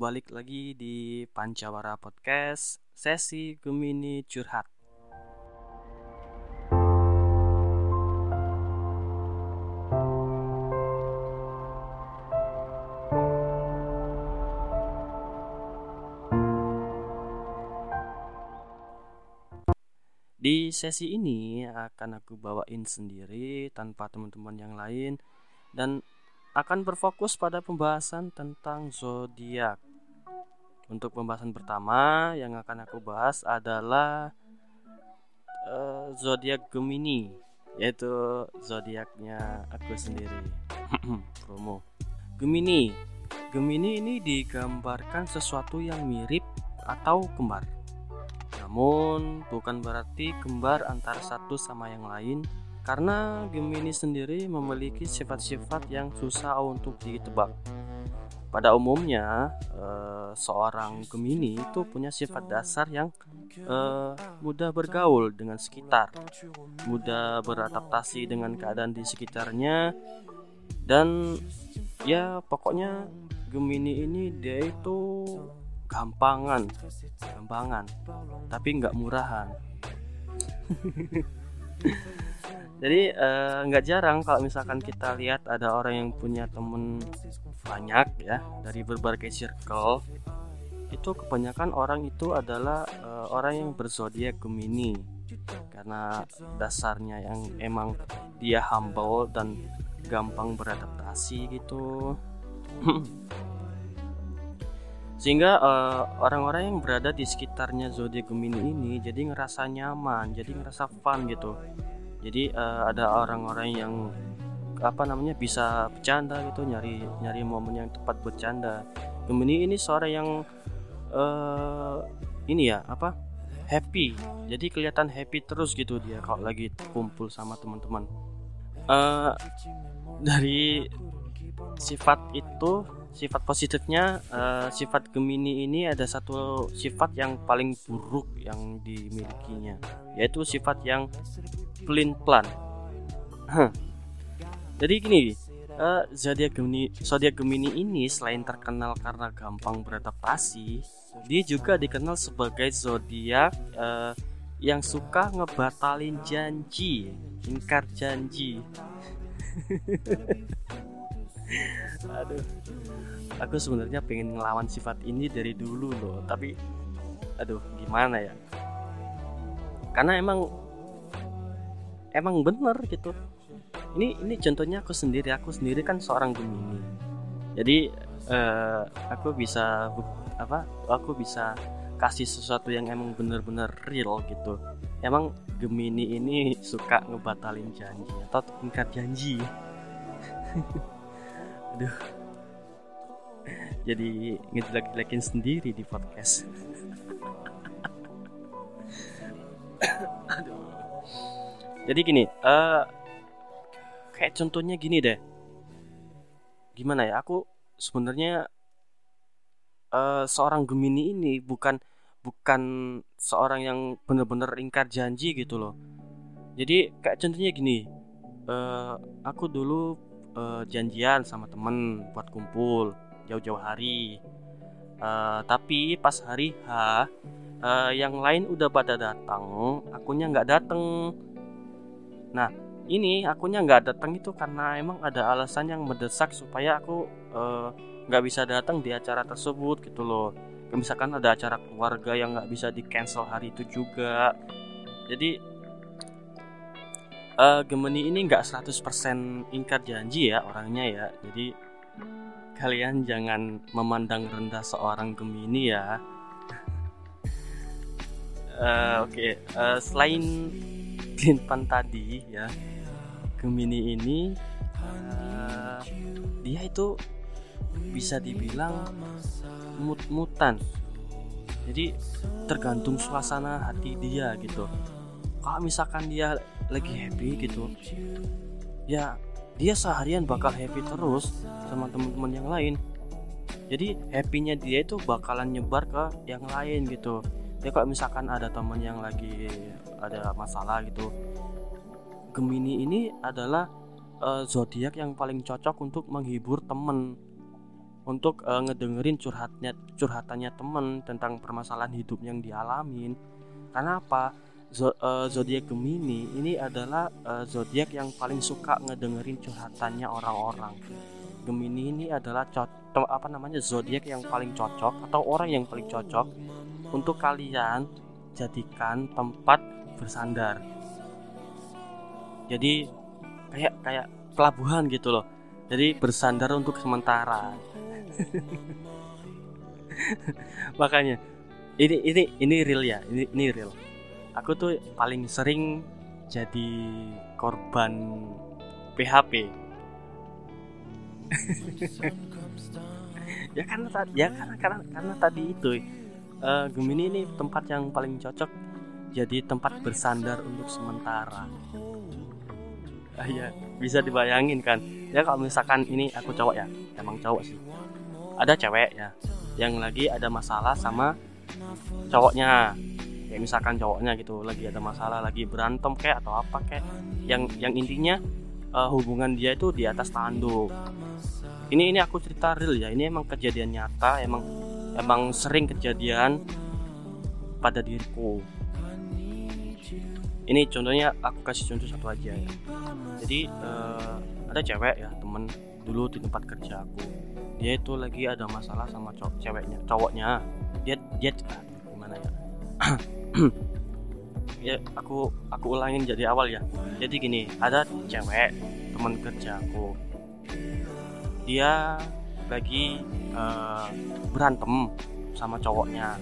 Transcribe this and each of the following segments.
balik lagi di Pancawara Podcast sesi Gemini Curhat. Di sesi ini akan aku bawain sendiri tanpa teman-teman yang lain dan akan berfokus pada pembahasan tentang zodiak. Untuk pembahasan pertama yang akan aku bahas adalah uh, zodiak Gemini, yaitu zodiaknya aku sendiri. Promo. Gemini. Gemini ini digambarkan sesuatu yang mirip atau kembar namun bukan berarti kembar antara satu sama yang lain karena Gemini sendiri memiliki sifat-sifat yang susah untuk ditebak. Pada umumnya, eh, seorang Gemini itu punya sifat dasar yang eh, mudah bergaul dengan sekitar, mudah beradaptasi dengan keadaan di sekitarnya, dan ya pokoknya Gemini ini dia itu gampangan gampangan tapi nggak murahan jadi eh, nggak uh, jarang kalau misalkan kita lihat ada orang yang punya temen banyak ya dari berbagai circle itu kebanyakan orang itu adalah uh, orang yang berzodiak Gemini. Karena dasarnya yang emang dia humble dan gampang beradaptasi gitu. Sehingga uh, orang-orang yang berada di sekitarnya zodiak Gemini ini jadi ngerasa nyaman jadi ngerasa fun gitu jadi uh, ada orang-orang yang apa namanya bisa bercanda gitu nyari nyari momen yang tepat bercanda Gemini ini seorang yang uh, ini ya apa happy. Jadi kelihatan happy terus gitu dia kalau lagi kumpul sama teman-teman. Uh, dari sifat itu sifat positifnya uh, sifat Gemini ini ada satu sifat yang paling buruk yang dimilikinya yaitu sifat yang pelin plan. Jadi gini uh, zodiak Gemini zodiak Gemini ini selain terkenal karena gampang beradaptasi dia juga dikenal sebagai zodiak uh, yang suka ngebatalin janji ingkar janji aduh. Aku sebenarnya pengen ngelawan sifat ini dari dulu loh tapi aduh gimana ya? Karena emang emang bener gitu. Ini ini contohnya aku sendiri. Aku sendiri kan seorang Gemini. Jadi uh, aku bisa apa aku bisa kasih sesuatu yang emang bener-bener real gitu. Emang Gemini ini suka ngebatalin janji atau tingkat janji aduh jadi ngejelek-jelekin sendiri di podcast. Aduh jadi gini uh, kayak contohnya gini deh. Gimana ya aku sebenarnya uh, seorang Gemini ini bukan bukan seorang yang benar-benar ingkar janji gitu loh. Jadi kayak contohnya gini uh, aku dulu uh, janjian sama temen buat kumpul jauh-jauh hari. Uh, tapi pas hari H uh, yang lain udah pada datang akunya nggak dateng. Nah ini akunya nggak datang itu karena emang ada alasan yang mendesak supaya aku nggak uh, bisa datang di acara tersebut gitu loh. Misalkan ada acara keluarga yang nggak bisa di cancel hari itu juga. Jadi uh, Gemini ini nggak 100% ingkar janji ya orangnya ya. Jadi kalian jangan memandang rendah seorang Gemini ya. Uh, oke. Okay. uh, selain Glinpan tadi ya Gemini ini uh, dia itu bisa dibilang mut-mutan. Jadi tergantung suasana hati dia gitu. Kalau misalkan dia lagi happy gitu. Ya dia seharian bakal happy terus sama teman-teman yang lain. Jadi happynya dia itu bakalan nyebar ke yang lain gitu. Ya kalau misalkan ada teman yang lagi ada masalah gitu. Gemini ini adalah uh, zodiak yang paling cocok untuk menghibur temen untuk uh, ngedengerin curhatnya curhatannya temen tentang permasalahan hidup yang dialamin. Karena apa uh, zodiak Gemini ini adalah uh, zodiak yang paling suka ngedengerin curhatannya orang-orang. Gemini ini adalah apa namanya zodiak yang paling cocok atau orang yang paling cocok untuk kalian jadikan tempat bersandar. Jadi kayak kayak pelabuhan gitu loh. Jadi bersandar untuk sementara. Makanya ini ini ini real ya, ini ini real aku tuh paling sering jadi korban PHP ya tadi ya karena karena karena tadi itu uh, Gemini ini tempat yang paling cocok jadi tempat bersandar untuk sementara. Uh, ya bisa dibayangin kan? Ya kalau misalkan ini aku cowok ya emang cowok sih. Ada cewek ya yang lagi ada masalah sama cowoknya kayak misalkan cowoknya gitu lagi ada masalah lagi berantem kayak atau apa kayak. Yang yang intinya uh, hubungan dia itu di atas tanduk. Ini ini aku cerita real ya ini emang kejadian nyata emang emang sering kejadian pada diriku. Ini contohnya aku kasih contoh satu aja ya. Jadi uh, ada cewek ya temen dulu di tempat kerja aku. Dia itu lagi ada masalah sama cowok ceweknya cowoknya. Dia dia gimana ya ya aku aku ulangin jadi awal ya. Jadi gini ada cewek teman kerjaku dia lagi uh, berantem sama cowoknya.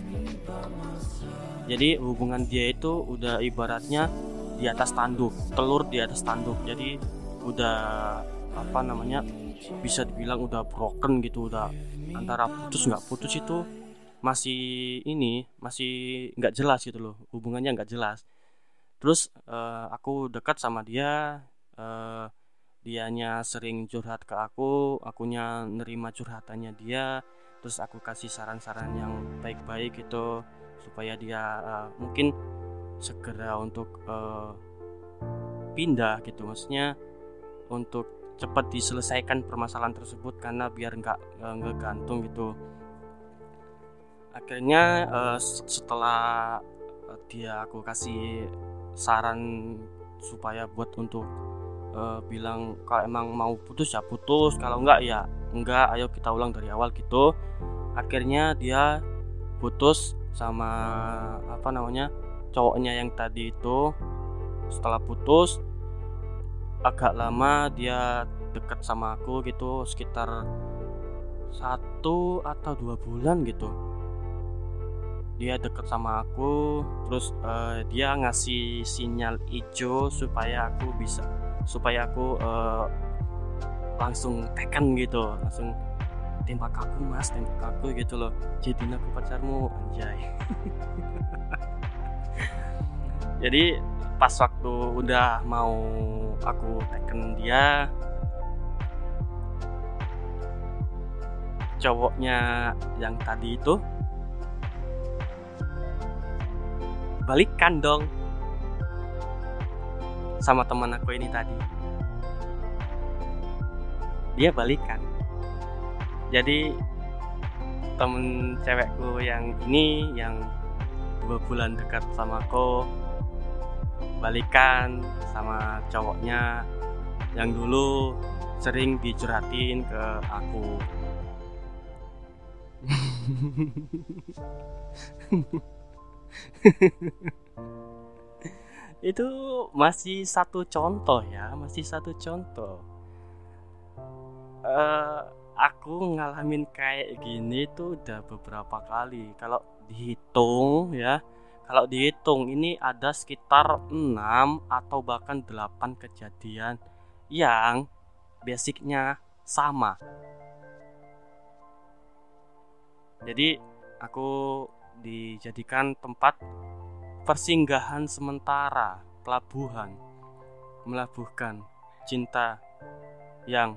Jadi hubungan dia itu udah ibaratnya di atas tanduk telur di atas tanduk. Jadi udah apa namanya bisa dibilang udah broken gitu udah antara putus nggak putus itu masih ini masih nggak jelas gitu loh hubungannya nggak jelas. Terus uh, aku dekat sama dia uh, dianya sering curhat ke aku akunya nerima curhatannya dia terus aku kasih saran-saran yang baik-baik gitu supaya dia uh, mungkin segera untuk uh, pindah gitu. Maksudnya untuk cepat diselesaikan permasalahan tersebut karena biar nggak gantung gitu akhirnya uh, setelah uh, dia aku kasih saran supaya buat untuk uh, bilang kalau emang mau putus ya putus. Kalau enggak ya enggak. Ayo kita ulang dari awal gitu. Akhirnya dia putus sama apa namanya cowoknya yang tadi itu. Setelah putus agak lama dia dekat sama aku gitu. Sekitar satu atau dua bulan gitu dia deket sama aku terus uh, dia ngasih sinyal hijau supaya aku bisa supaya aku uh, langsung tekan gitu langsung tembak aku mas tembak aku gitu loh. Jadi aku pacarmu anjay. Jadi pas waktu udah mau aku tekan dia cowoknya yang tadi itu balikan dong. Sama teman aku ini tadi. Dia balikan. Jadi temen cewekku yang ini yang dua bulan dekat sama aku balikan sama cowoknya yang dulu sering dicurhatin ke aku itu masih satu contoh ya masih satu contoh. Uh, aku ngalamin kayak gini tuh udah beberapa kali. Kalau dihitung ya kalau dihitung ini ada sekitar 6 atau bahkan 8 kejadian yang basicnya sama. Jadi aku dijadikan tempat persinggahan sementara pelabuhan melabuhkan cinta yang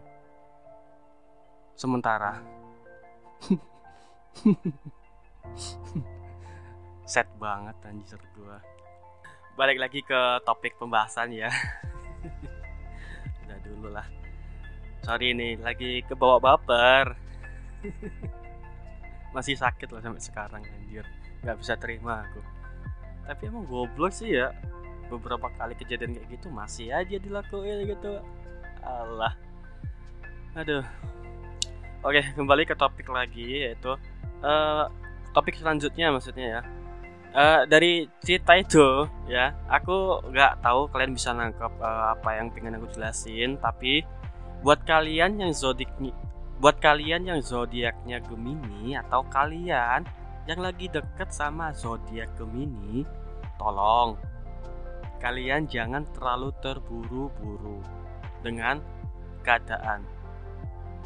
sementara. Set banget anjir gua. Balik lagi ke topik pembahasan ya. Udah dulu lah. Sorry nih lagi ke bawah baper masih sakit lah sampai sekarang anjir. Nggak bisa terima aku. Tapi emang goblok sih ya. Beberapa kali kejadian kayak gitu masih aja dilakuin gitu. Allah aduh. Oke kembali ke topik lagi yaitu uh, topik selanjutnya maksudnya ya. Uh, dari cerita itu ya aku nggak tahu kalian bisa nangkep uh, apa yang pengen aku jelasin tapi buat kalian yang zodik buat kalian yang zodiaknya Gemini atau kalian yang lagi deket sama zodiak Gemini, tolong. Kalian jangan terlalu terburu-buru dengan keadaan.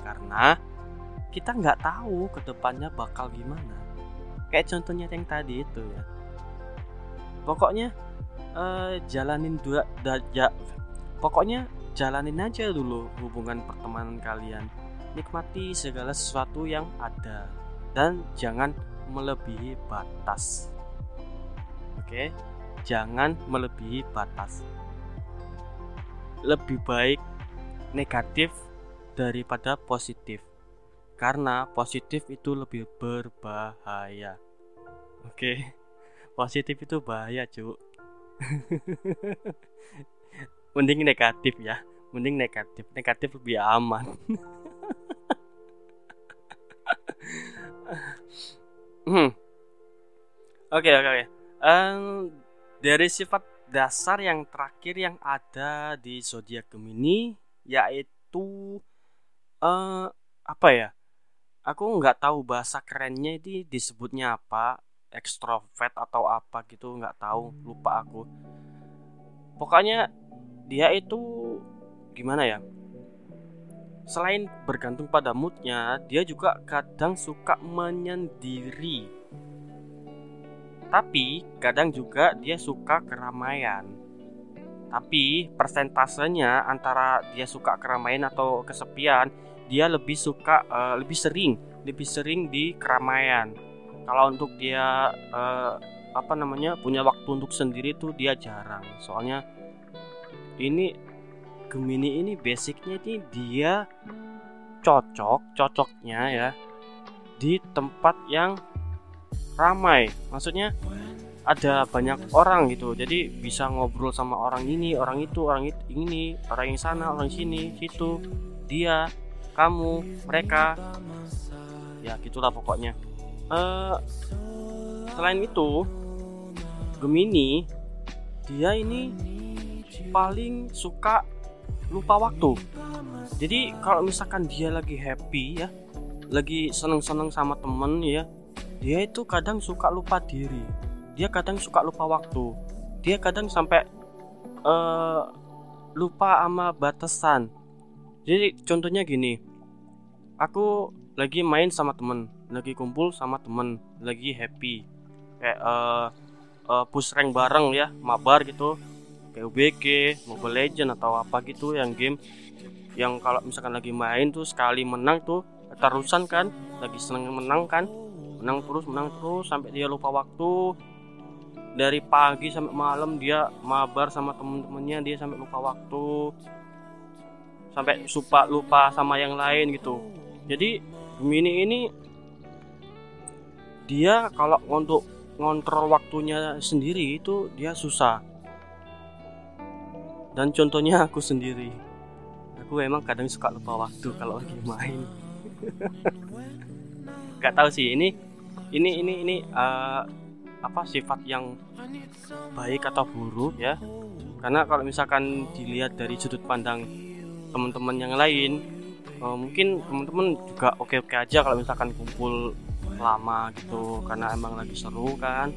Karena kita nggak tahu ke depannya bakal gimana. Kayak contohnya yang tadi itu ya. Pokoknya uh, jalanin dua da, ja, pokoknya jalanin aja dulu hubungan pertemanan kalian nikmati segala sesuatu yang ada dan jangan melebihi batas. Oke, jangan melebihi batas. Lebih baik negatif daripada positif. Karena positif itu lebih berbahaya. Oke. Positif itu bahaya, Cuk. Mending negatif ya. Mending negatif. Negatif lebih aman. Hmm. Oke oke oke. dari sifat dasar yang terakhir yang ada di zodiak Gemini yaitu uh, apa ya? Aku nggak tahu bahasa kerennya ini disebutnya apa, ekstrovert atau apa gitu nggak tahu, lupa aku. Pokoknya dia itu gimana ya? Selain bergantung pada moodnya, dia juga kadang suka menyendiri. Tapi kadang juga dia suka keramaian. Tapi persentasenya antara dia suka keramaian atau kesepian, dia lebih suka uh, lebih sering, lebih sering di keramaian. Kalau untuk dia uh, apa namanya punya waktu untuk sendiri tuh dia jarang. Soalnya ini Gemini ini basicnya ini dia cocok cocoknya ya di tempat yang ramai. Maksudnya ada banyak orang gitu. Jadi bisa ngobrol sama orang ini orang itu orang itu ini orang yang sana orang sini situ dia kamu mereka. Ya gitulah pokoknya. Uh, selain itu Gemini dia ini paling suka lupa waktu. Jadi kalau misalkan dia lagi happy ya lagi seneng-seneng sama temen ya dia itu kadang suka lupa diri. Dia kadang suka lupa waktu. Dia kadang sampai uh, lupa sama batasan. Jadi contohnya gini aku lagi main sama temen lagi kumpul sama temen lagi happy. Kayak uh, uh, push rank bareng ya mabar gitu PUBG, Mobile Legend atau apa gitu yang game yang kalau misalkan lagi main tuh sekali menang tuh terusan kan lagi seneng menang kan. Menang terus menang terus sampai dia lupa waktu. Dari pagi sampai malam dia mabar sama temen-temennya dia sampai lupa waktu. Sampai suka lupa sama yang lain gitu. Jadi Gemini ini dia kalau untuk ngontrol waktunya sendiri itu dia susah dan contohnya aku sendiri. Aku emang kadang suka lupa waktu kalau lagi main. Gak tahu sih ini ini ini ini uh, apa sifat yang baik atau buruk ya. Karena kalau misalkan dilihat dari sudut pandang teman-teman yang lain uh, mungkin teman-teman juga oke-oke aja kalau misalkan kumpul lama gitu karena emang lagi seru kan.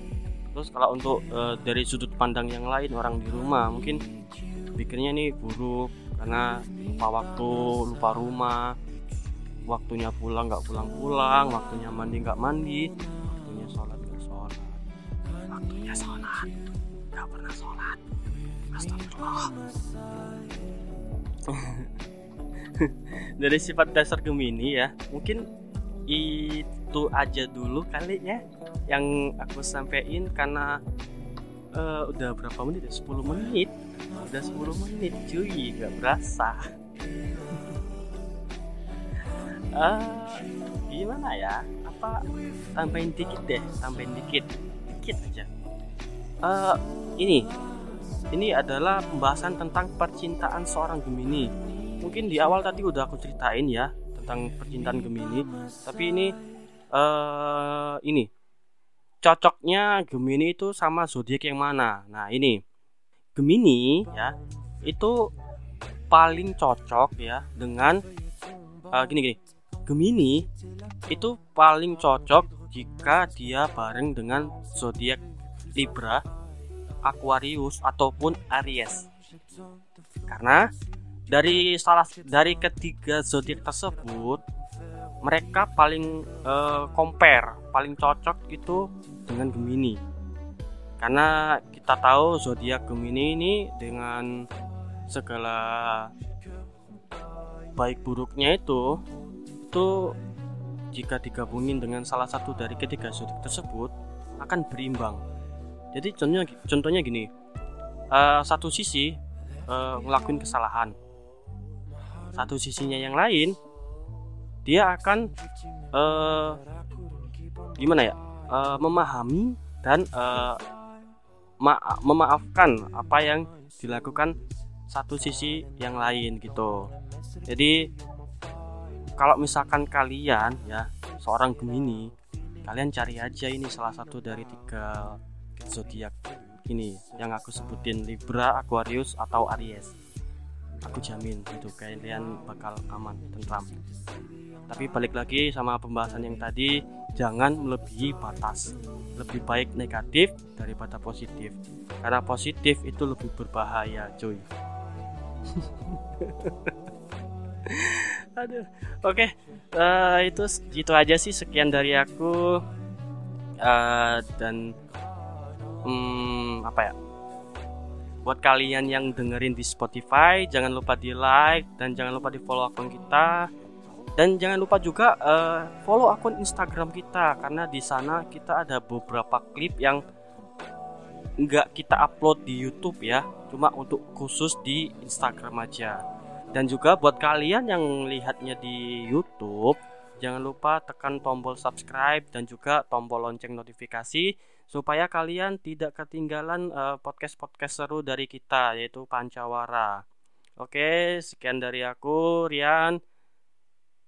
Terus kalau untuk uh, dari sudut pandang yang lain orang di rumah mungkin pikirnya nih buruk karena lupa waktu lupa rumah. Waktunya pulang nggak pulang pulang waktunya mandi nggak mandi waktunya sholat nggak sholat. Waktunya sholat nggak pernah sholat. Astagfirullah. Dari sifat dasar Gemini ya mungkin itu aja dulu kali ya yang aku sampaikan karena uh, udah berapa menit ya? 10 menit. Udah 10 menit cuy. Gak berasa. Uh, gimana ya? Apa? Tambahin dikit deh. Tambahin dikit. Dikit aja. Uh, ini. Ini adalah pembahasan tentang percintaan seorang Gemini. Mungkin di awal tadi udah aku ceritain ya tentang percintaan Gemini. Tapi ini uh, ini cocoknya Gemini itu sama zodiak yang mana? Nah ini. Gemini ya itu paling cocok ya dengan uh, gini gini. Gemini itu paling cocok jika dia bareng dengan zodiak Libra, Aquarius ataupun Aries. Karena dari salah dari ketiga zodiak tersebut mereka paling uh, compare, paling cocok itu dengan Gemini. Karena kita tahu zodiak Gemini ini dengan segala baik buruknya itu itu jika digabungin dengan salah satu dari ketiga zodiak tersebut akan berimbang. Jadi contohnya contohnya gini, uh, satu sisi uh, ngelakuin kesalahan, satu sisinya yang lain dia akan uh, gimana ya uh, memahami dan uh, ma memaafkan apa yang dilakukan satu sisi yang lain gitu. Jadi kalau misalkan kalian ya seorang Gemini kalian cari aja ini salah satu dari tiga zodiak ini yang aku sebutin Libra, Aquarius atau Aries aku jamin itu kalian bakal aman tentram tapi balik lagi sama pembahasan yang tadi jangan melebihi batas lebih baik negatif daripada positif karena positif itu lebih berbahaya cuy Aduh. Oke, okay. uh, eh, itu itu aja sih sekian dari aku uh, dan um, apa ya? Buat kalian yang dengerin di Spotify, jangan lupa di like dan jangan lupa di follow akun kita dan jangan lupa juga uh, follow akun Instagram kita karena di sana kita ada beberapa klip yang nggak kita upload di YouTube ya, cuma untuk khusus di Instagram aja. Dan juga buat kalian yang lihatnya di YouTube, jangan lupa tekan tombol subscribe dan juga tombol lonceng notifikasi supaya kalian tidak ketinggalan uh, podcast-podcast seru dari kita yaitu Pancawara. Oke, sekian dari aku Rian.